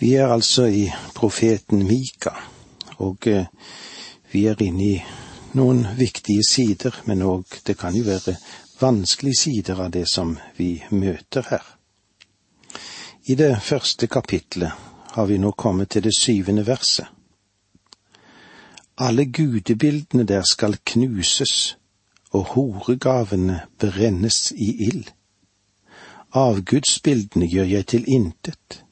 Vi er altså i profeten Mika, og eh, vi er inne i noen viktige sider, men òg det kan jo være vanskelige sider av det som vi møter her. I det første kapitlet har vi nå kommet til det syvende verset. Alle gudebildene der skal knuses, og horegavene brennes i ild. Avgudsbildene gjør jeg til intet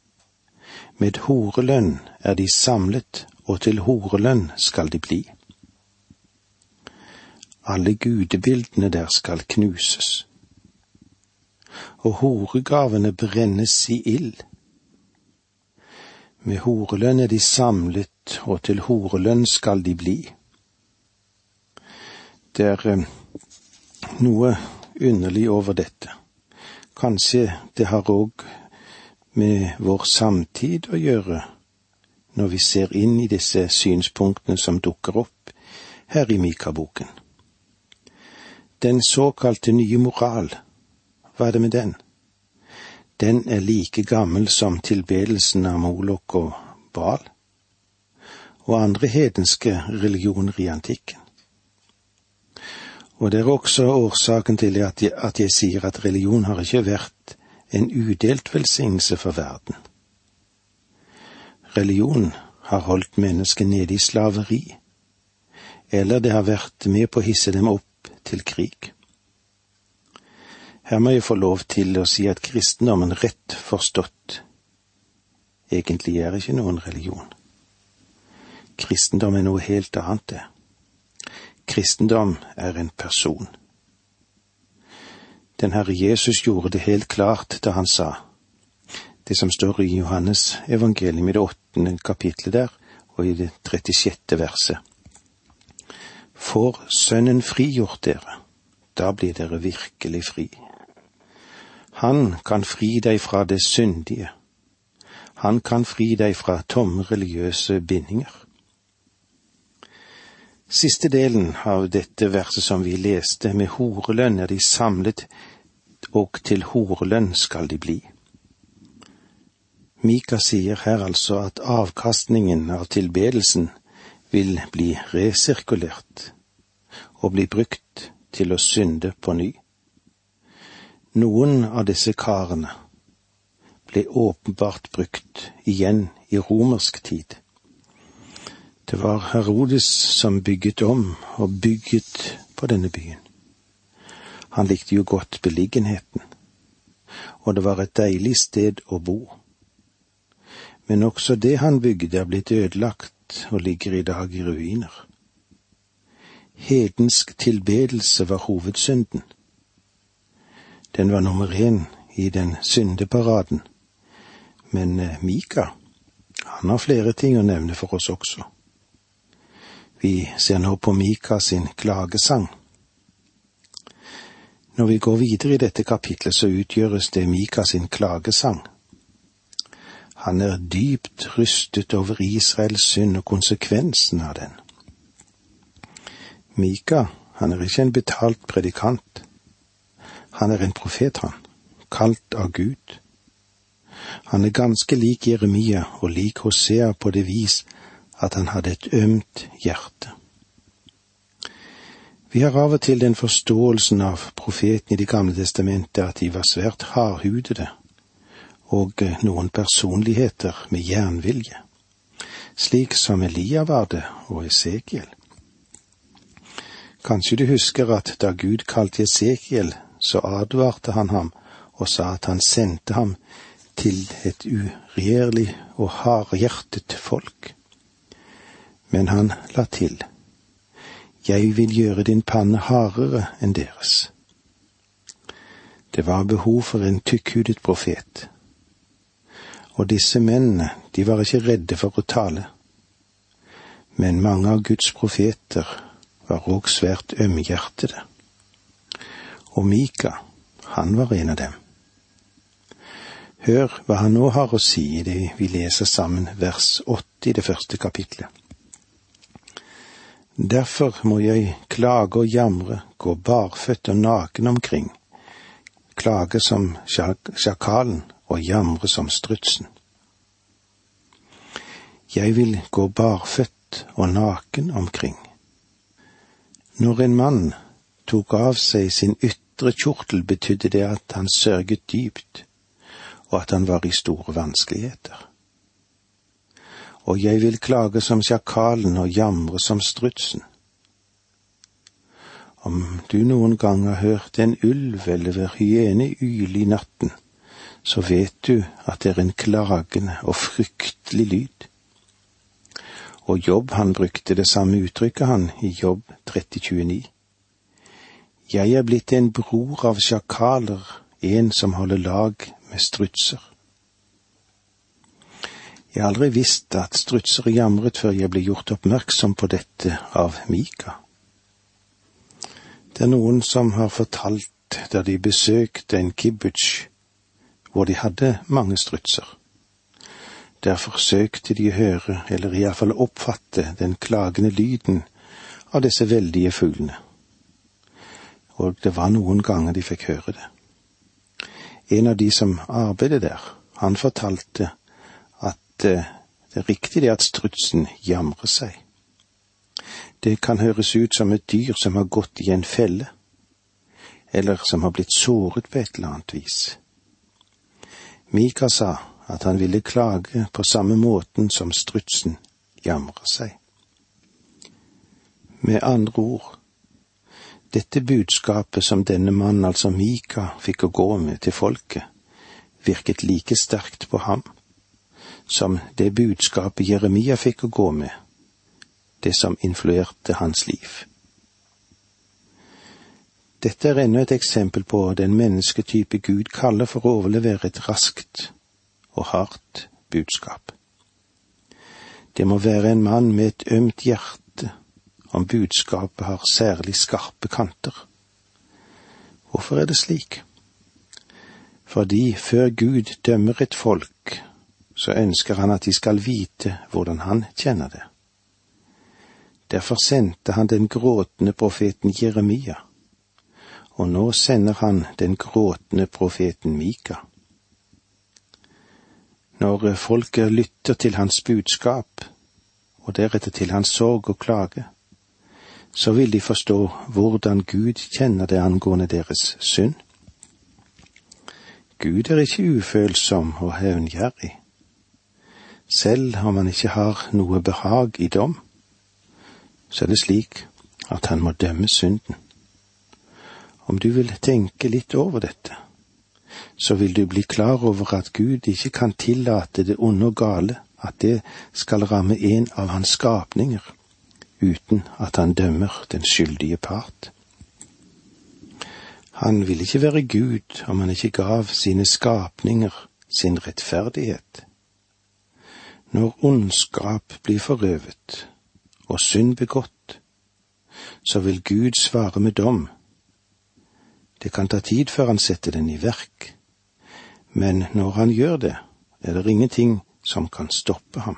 med horelønn er de samlet, og til horelønn skal de bli. Alle gudebildene der skal knuses, og horegavene brennes i ild. Med horelønn er de samlet, og til horelønn skal de bli. Det er eh, noe underlig over dette. Kanskje det har òg med vår samtid å gjøre når vi ser inn i disse synspunktene som dukker opp her i Mika-boken. Den såkalte nye moral, hva er det med den? Den er like gammel som tilbedelsen av Molok og Baal og andre hedenske religioner i antikken. Og det er også årsaken til at jeg, at jeg sier at religion har ikke vært en udelt velsignelse for verden. Religion har holdt mennesket nede i slaveri, eller det har vært med på å hisse dem opp til krig. Her må jeg få lov til å si at kristendommen rett forstått egentlig er ikke noen religion. Kristendom er noe helt annet, det. Kristendom er en person. Den Herre Jesus gjorde det helt klart da han sa det som står i Johannes evangelium i det åttende kapitlet der, og i det 36. verset. Får Sønnen frigjort dere, da blir dere virkelig fri. Han kan fri deg fra det syndige. Han kan fri deg fra tomme religiøse bindinger. Siste delen av dette verset som vi leste, med horelønn er de samlet, og til horelønn skal de bli. Mika sier her altså at avkastningen av tilbedelsen vil bli resirkulert og bli brukt til å synde på ny. Noen av disse karene ble åpenbart brukt igjen i romersk tid det var Herodes som bygget om og bygget på denne byen. Han likte jo godt beliggenheten, og det var et deilig sted å bo. Men også det han bygde er blitt ødelagt og ligger i dag i ruiner. Hedensk tilbedelse var hovedsynden. Den var nummer én i den syndeparaden, men eh, Mika, han har flere ting å nevne for oss også. Vi ser nå på Mika sin klagesang. Når vi går videre i dette kapitlet, så utgjøres det Mika sin klagesang. Han er dypt rystet over Israels synd og konsekvensen av den. Mika, han er ikke en betalt predikant. Han er en profet, han, kalt av Gud. Han er ganske lik Jeremia og lik Hosea på det vis at han hadde et ømt hjerte. Vi har av og til den forståelsen av profeten i Det gamle testamentet at de var svært hardhudede og eh, noen personligheter med jernvilje, slik som Elia var det og Esekiel. Kanskje du husker at da Gud kalte Esekiel, så advarte han ham og sa at han sendte ham til et uregjerlig og hardhjertet folk men han la til, Jeg vil gjøre din panne hardere enn deres. Det var behov for en tykkhudet profet. Og disse mennene, de var ikke redde for å tale. Men mange av Guds profeter var òg svært ømhjertede. Og Mika, han var en av dem. Hør hva han nå har å si i det vi leser sammen vers åtte i det første kapitlet. Derfor må jeg klage og jamre, gå barføtt og naken omkring, klage som sjakalen og jamre som strutsen. Jeg vil gå barføtt og naken omkring. Når en mann tok av seg sin ytre kjortel, betydde det at han sørget dypt, og at han var i store vanskeligheter. Og jeg vil klage som sjakalen og jamre som strutsen. Om du noen gang har hørt en ulv eller hyene yle i natten, så vet du at det er en klagende og fryktelig lyd. Og Jobb, han brukte det samme uttrykket, han, i Jobb 3029. Jeg er blitt en bror av sjakaler, en som holder lag med strutser. Jeg har aldri visst at strutser jamret før jeg ble gjort oppmerksom på dette av Mika. Det er noen som har fortalt da de besøkte en kibbutz hvor de hadde mange strutser. Der forsøkte de å høre, eller iallfall oppfatte, den klagende lyden av disse veldige fuglene. Og det var noen ganger de fikk høre det. En av de som arbeidet der, han fortalte det er riktig det at strutsen jamrer seg. Det kan høres ut som et dyr som har gått i en felle, eller som har blitt såret på et eller annet vis. Mika sa at han ville klage på samme måten som strutsen jamrer seg. Med andre ord, dette budskapet som denne mannen, altså Mika, fikk å gå med til folket, virket like sterkt på ham som det budskapet Jeremia fikk å gå med det som influerte hans liv. Dette er enda et eksempel på den mennesketype Gud kaller for å overlevere et raskt og hardt budskap. Det må være en mann med et ømt hjerte om budskapet har særlig skarpe kanter. Hvorfor er det slik? Fordi før Gud dømmer et folk, så ønsker han at de skal vite hvordan han kjenner det. Derfor sendte han den gråtende profeten Jeremia, og nå sender han den gråtende profeten Mika. Når folket lytter til hans budskap, og deretter til hans sorg og klage, så vil de forstå hvordan Gud kjenner det angående deres synd. Gud er ikke ufølsom og hevngjerrig. Selv om han ikke har noe behag i dom, så er det slik at han må dømme synden. Om du vil tenke litt over dette, så vil du bli klar over at Gud ikke kan tillate det onde og gale, at det skal ramme en av hans skapninger, uten at han dømmer den skyldige part. Han vil ikke være Gud om han ikke gav sine skapninger sin rettferdighet. Når ondskap blir forøvet, og synd begått, så vil Gud svare med dom. Det kan ta tid før han setter den i verk, men når han gjør det, er det ingenting som kan stoppe ham.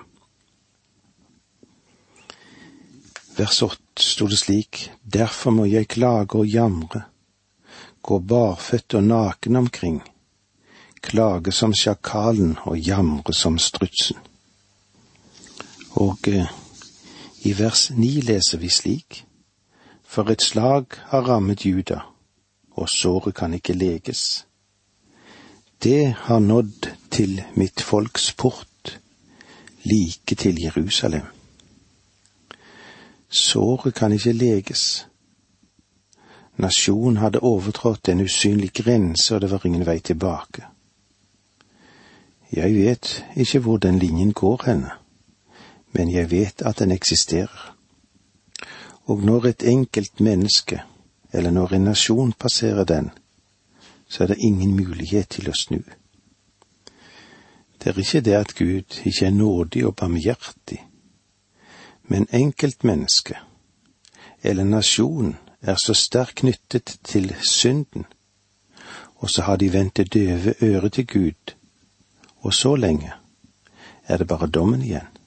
Vers åtte sto det slik, derfor må jeg klage og jamre, gå barføtt og naken omkring, klage som sjakalen og jamre som strutsen. Og eh, i vers ni leser vi slik, For et slag har rammet Juda, og såret kan ikke leges. Det har nådd til mitt folks port, like til Jerusalem. Såret kan ikke leges. Nasjonen hadde overtrådt en usynlig grense, og det var ingen vei tilbake. Jeg vet ikke hvor den linjen går henne men jeg vet at den eksisterer. Og når et enkelt menneske, eller når en nasjon passerer den, så er det ingen mulighet til å snu. Det er ikke det at Gud ikke er nådig og barmhjertig, men enkeltmennesket, eller nasjon, er så sterkt knyttet til synden, og så har de vendt det døve øret til Gud, og så lenge er det bare dommen igjen.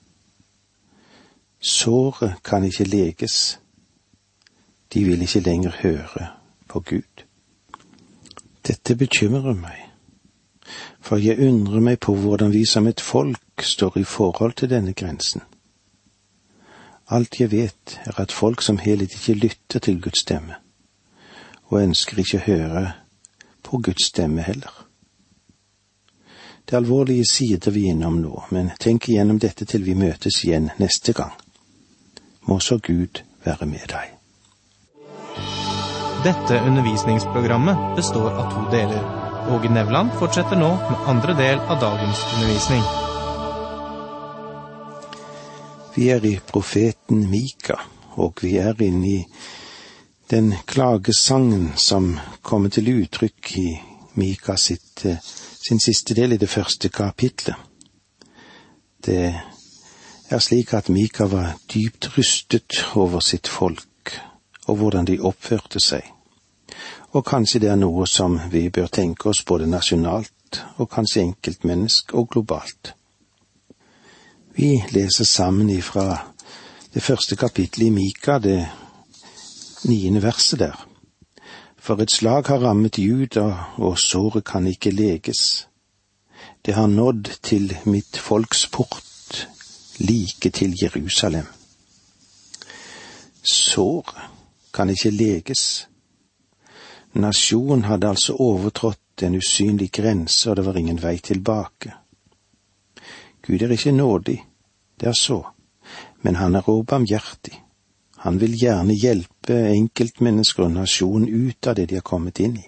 Såret kan ikke leges. De vil ikke lenger høre på Gud. Dette bekymrer meg, for jeg undrer meg på hvordan vi som et folk står i forhold til denne grensen. Alt jeg vet, er at folk som helhet ikke lytter til Guds stemme, og ønsker ikke høre på Guds stemme heller. Det er alvorlige sider vi er innom nå, men tenk igjennom dette til vi møtes igjen neste gang. Må så Gud være med deg. Dette undervisningsprogrammet består av to deler. Åge Nevland fortsetter nå med andre del av dagens undervisning. Vi er i profeten Mika, og vi er inne i den klagesangen som kommer til uttrykk i Mika sitt, eh, sin siste del i det første kapitlet. Det er slik at Mika var dypt rystet over sitt folk og hvordan de oppførte seg. Og kanskje det er noe som vi bør tenke oss både nasjonalt og kanskje enkeltmennesk og globalt. Vi leser sammen ifra det første kapittelet i Mika, det niende verset der. For et slag har rammet Juda, og såret kan ikke leges. Det har nådd til mitt folks port, like til Jerusalem. Sår kan ikke leges. Nasjonen hadde altså overtrådt en usynlig grense, og det var ingen vei tilbake. Gud er ikke nådig, det er så, men han er òg barmhjertig. Han vil gjerne hjelpe enkeltmennesker og nasjonen ut av det de har kommet inn i.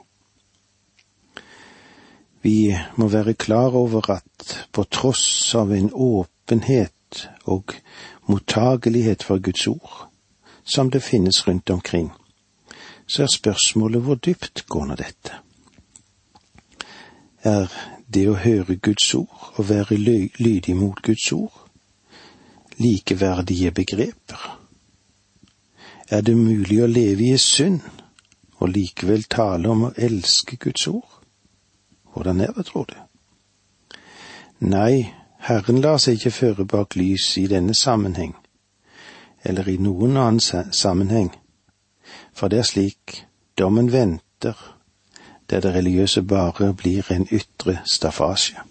Vi må være klar over at på tross av en åpenhet og mottagelighet for Guds ord, som det finnes rundt omkring, så er spørsmålet hvor dypt går nå dette? Er det å høre Guds ord og være lydig mot Guds ord likeverdige begreper? Er det mulig å leve i synd og likevel tale om å elske Guds ord? Hvordan er det, tror du? Nei, Herren lar seg ikke føre bak lys i denne sammenheng, eller i noen annen sammenheng, for det er slik dommen venter, der det religiøse bare blir en ytre staffasje.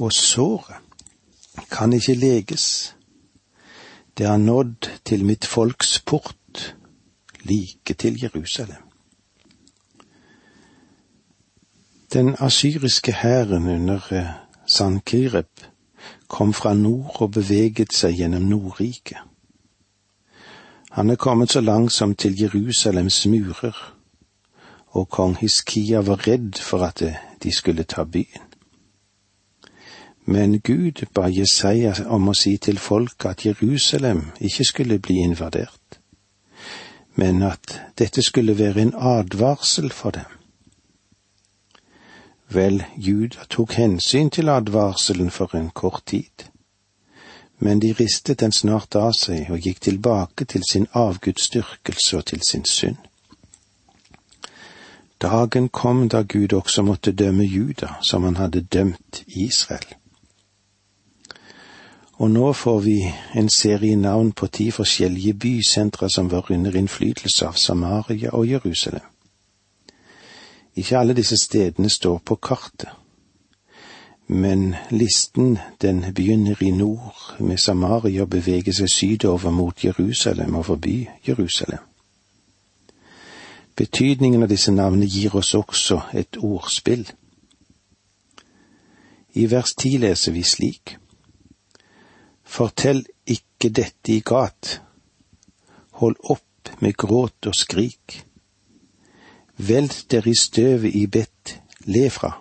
Og såret kan ikke leges. Det har nådd til mitt folks port, like til Jerusalem. Den asyriske hæren under Sankireb kom fra nord og beveget seg gjennom Nordriket. Han er kommet så langt som til Jerusalems murer, og kong Hiskia var redd for at de skulle ta byen. Men Gud ba Jesaja om å si til folket at Jerusalem ikke skulle bli invadert, men at dette skulle være en advarsel for dem. Vel, Juda tok hensyn til advarselen for en kort tid, men de ristet den snart av seg og gikk tilbake til sin avgudsdyrkelse og til sin synd. Dagen kom da Gud også måtte dømme Juda som han hadde dømt Israel. Og nå får vi en serie navn på ti forskjellige bysentra som var under innflytelse av Samaria og Jerusalem. Ikke alle disse stedene står på kartet, men listen den begynner i nord med Samaria og beveger seg sydover mot Jerusalem og forbi Jerusalem. Betydningen av disse navnene gir oss også et ordspill. I vers ti leser vi slik. Fortell ikke dette i gat. Hold opp med gråt og skrik. Veld dere i støvet i Bet Lefra.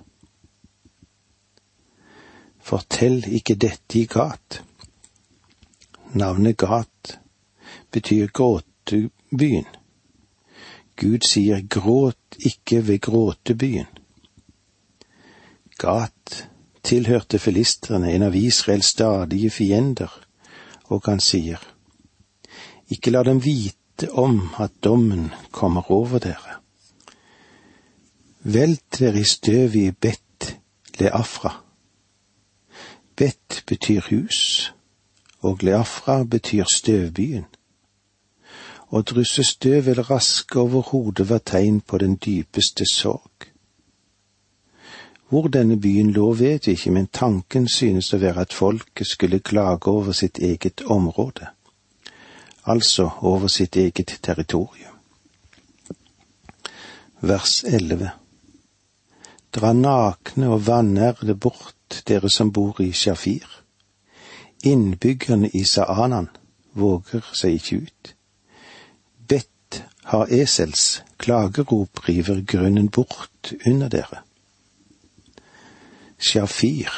Fortell ikke dette i gat. Navnet Gat betyr gråtebyen. Gud sier gråt ikke ved gråtebyen. Gat tilhørte filistrene, en av Israels stadige fiender, og han sier, Ikke la dem vite om at dommen kommer over dere. Velt dere i støvet i Bet Leafra. Bet betyr hus, og Leafra betyr støvbyen. Å drysse støv eller raske over hodet var tegn på den dypeste sorg. Hvor denne byen lå, vet vi ikke, men tanken synes å være at folket skulle klage over sitt eget område, altså over sitt eget territorium. Vers 11 Dra nakne og vanærede bort, dere som bor i Shafir. Innbyggerne i Saanan våger seg ikke ut. Bett har esels klagerop river grunnen bort under dere. Shafir,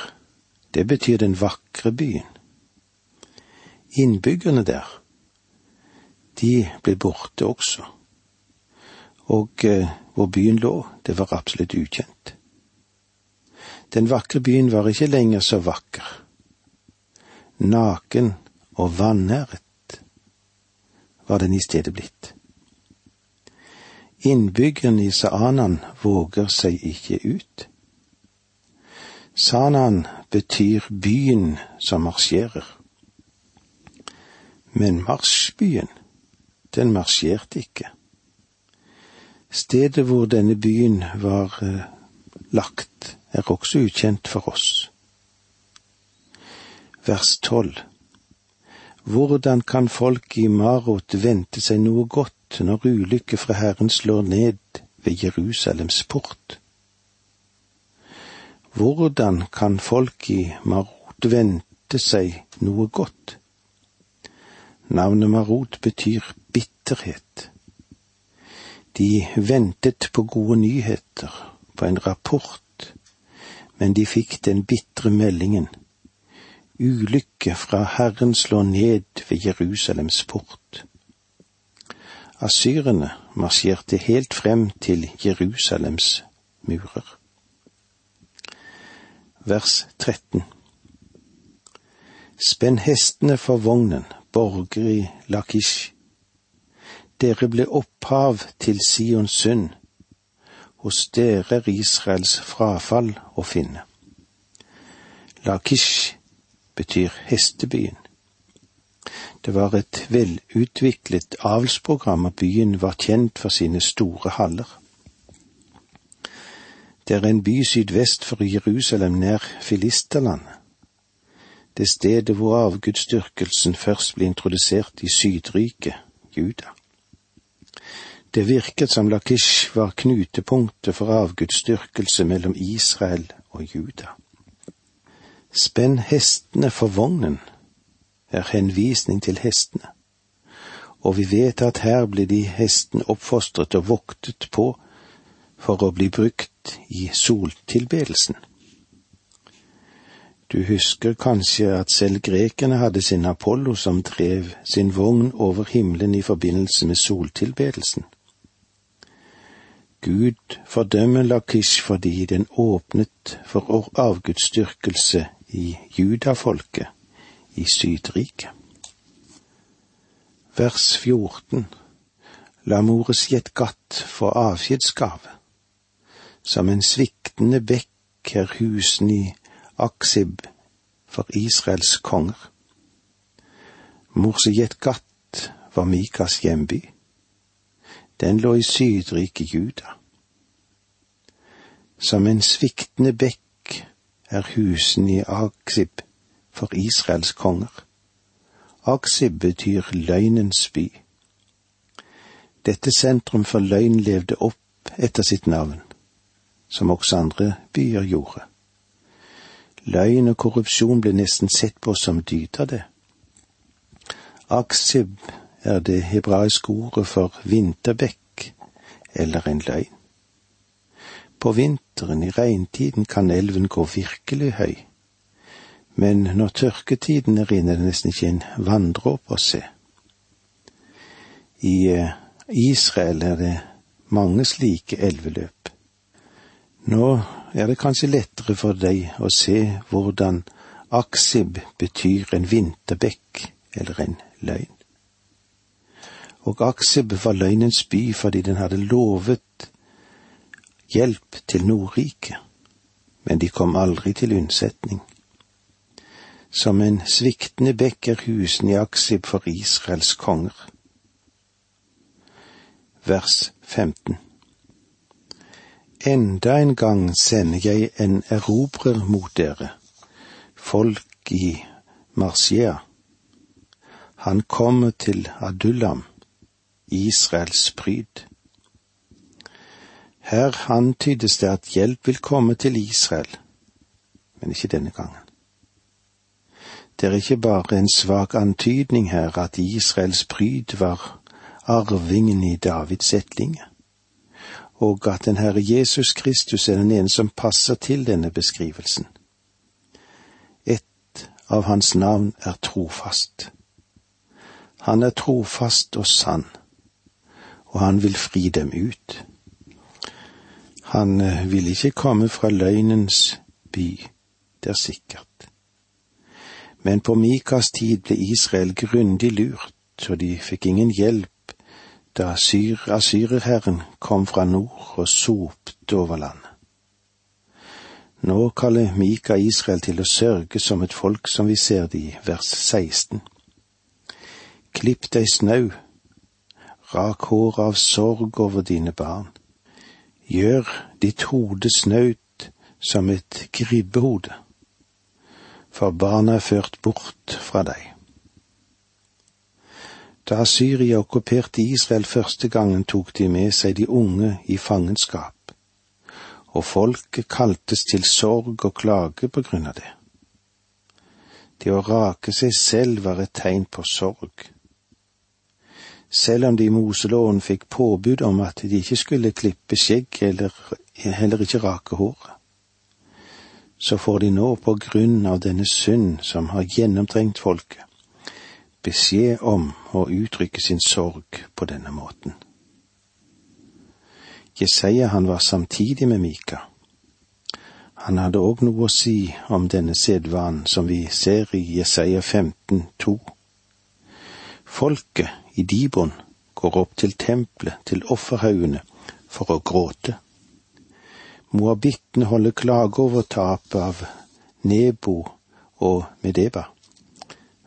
det betyr den vakre byen. Innbyggerne der, de ble borte også. Og eh, hvor byen lå, det var absolutt ukjent. Den vakre byen var ikke lenger så vakker. Naken og vanæret var den i stedet blitt. Innbyggerne i Saanan våger seg ikke ut. Sanan betyr byen som marsjerer. Men marsjbyen, den marsjerte ikke. Stedet hvor denne byen var eh, lagt, er også ukjent for oss. Vers tolv. Hvordan kan folk i Marot vente seg noe godt når ulykke fra Herren slår ned ved Jerusalems port? Hvordan kan folk i Marot vente seg noe godt? Navnet Marot betyr bitterhet. De ventet på gode nyheter, på en rapport, men de fikk den bitre meldingen. Ulykke fra Herren slår ned ved Jerusalems port. Asyrene marsjerte helt frem til Jerusalems murer vers 13. Spenn hestene for vognen, borger i Lakish. Dere ble opphav til Sions synd. Hos dere er Israels frafall å finne. Lakish betyr hestebyen. Det var et velutviklet avlsprogram, og byen var kjent for sine store haller. Det er en by sydvest for Jerusalem, nær Filisterlandet. Det stedet hvor avgudsdyrkelsen først ble introdusert i Sydriket, Juda. Det virket som Lakish var knutepunktet for avgudsdyrkelse mellom Israel og Juda. Spenn hestene for vognen er henvisning til hestene, og vi vet at her ble de hestene oppfostret og voktet på for å bli brukt i soltilbedelsen. Du husker kanskje at selv grekerne hadde sin Apollo som drev sin vogn over himmelen i forbindelse med soltilbedelsen. Gud fordømmer Lakish fordi den åpnet for avgudsdyrkelse i judafolket i Sydriket. Vers 14 La Mores Gatt få avskjedsgave. Som en sviktende bekk er husene i Aksib for Israels konger. Morsejet Gatt var Mikas hjemby. Den lå i sydrike Juda. Som en sviktende bekk er husene i Aksib for Israels konger. Aksib betyr løgnens by. Dette sentrum for løgn levde opp etter sitt navn som også andre byer gjorde. Løgn og korrupsjon ble nesten sett på som dyd av det. Aksib er det hebraiske ordet for vinterbekk eller en løgn. På vinteren, i regntiden, kan elven gå virkelig høy, men når tørketiden er inne, er det nesten ikke en vanndråpe å se. I eh, Israel er det mange slike elveløp. Nå er det kanskje lettere for deg å se hvordan Aksib betyr en vinterbekk eller en løgn. Og Aksib var løgnens by fordi den hadde lovet hjelp til Nordriket, men de kom aldri til unnsetning. Som en sviktende bekk er husene i Aksib for Israels konger. Vers 15 Enda en gang sender jeg en erobrer mot dere, folk i Marsia. Han kommer til Adullam, Israels pryd. Her antydes det at hjelp vil komme til Israel, men ikke denne gangen. Det er ikke bare en svak antydning her at Israels pryd var arvingen i Davids etlinge, og at den Herre Jesus Kristus er den ene som passer til denne beskrivelsen. Et av hans navn er trofast. Han er trofast og sann, og han vil fri dem ut. Han eh, vil ikke komme fra løgnens by, det er sikkert. Men på Mikas tid ble Israel grundig lurt, og de fikk ingen hjelp da asyrerherren kom fra nord og sopte over landet. Nå kaller Mika Israel til å sørge som et folk som vi ser det i vers 16. Klipp deg snau, rak håret av sorg over dine barn. Gjør ditt hode snaut som et gribbehode for barna er ført bort fra deg. Da Syria okkuperte Israel første gangen, tok de med seg de unge i fangenskap, og folket kaltes til sorg og klage på grunn av det. Det å rake seg selv var et tegn på sorg. Selv om de i Moseloven fikk påbud om at de ikke skulle klippe skjegg eller heller ikke rake håret så får de nå på grunn av denne synd som har gjennomtrengt folket, beskjed om å uttrykke sin sorg på denne måten. Jesaja han var samtidig med Mika. Han hadde òg noe å si om denne sedvanen som vi ser i Jesaja 15, 2. Folket i Dibon går opp til tempelet, til offerhaugene, for å gråte. Moabittene holder klage over tapet av Nebo og Medeba.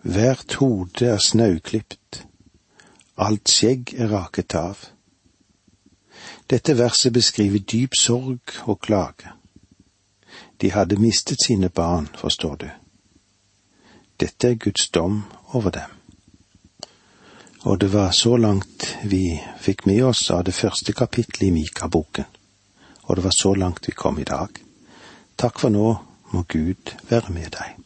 Hvert hode er snauklipt, alt skjegg er raket av. Dette verset beskriver dyp sorg og klage. De hadde mistet sine barn, forstår du. Dette er Guds dom over dem. Og det var så langt vi fikk med oss av det første kapittelet i Mika-boken og det var så langt vi kom i dag. Takk for nå, må Gud være med deg.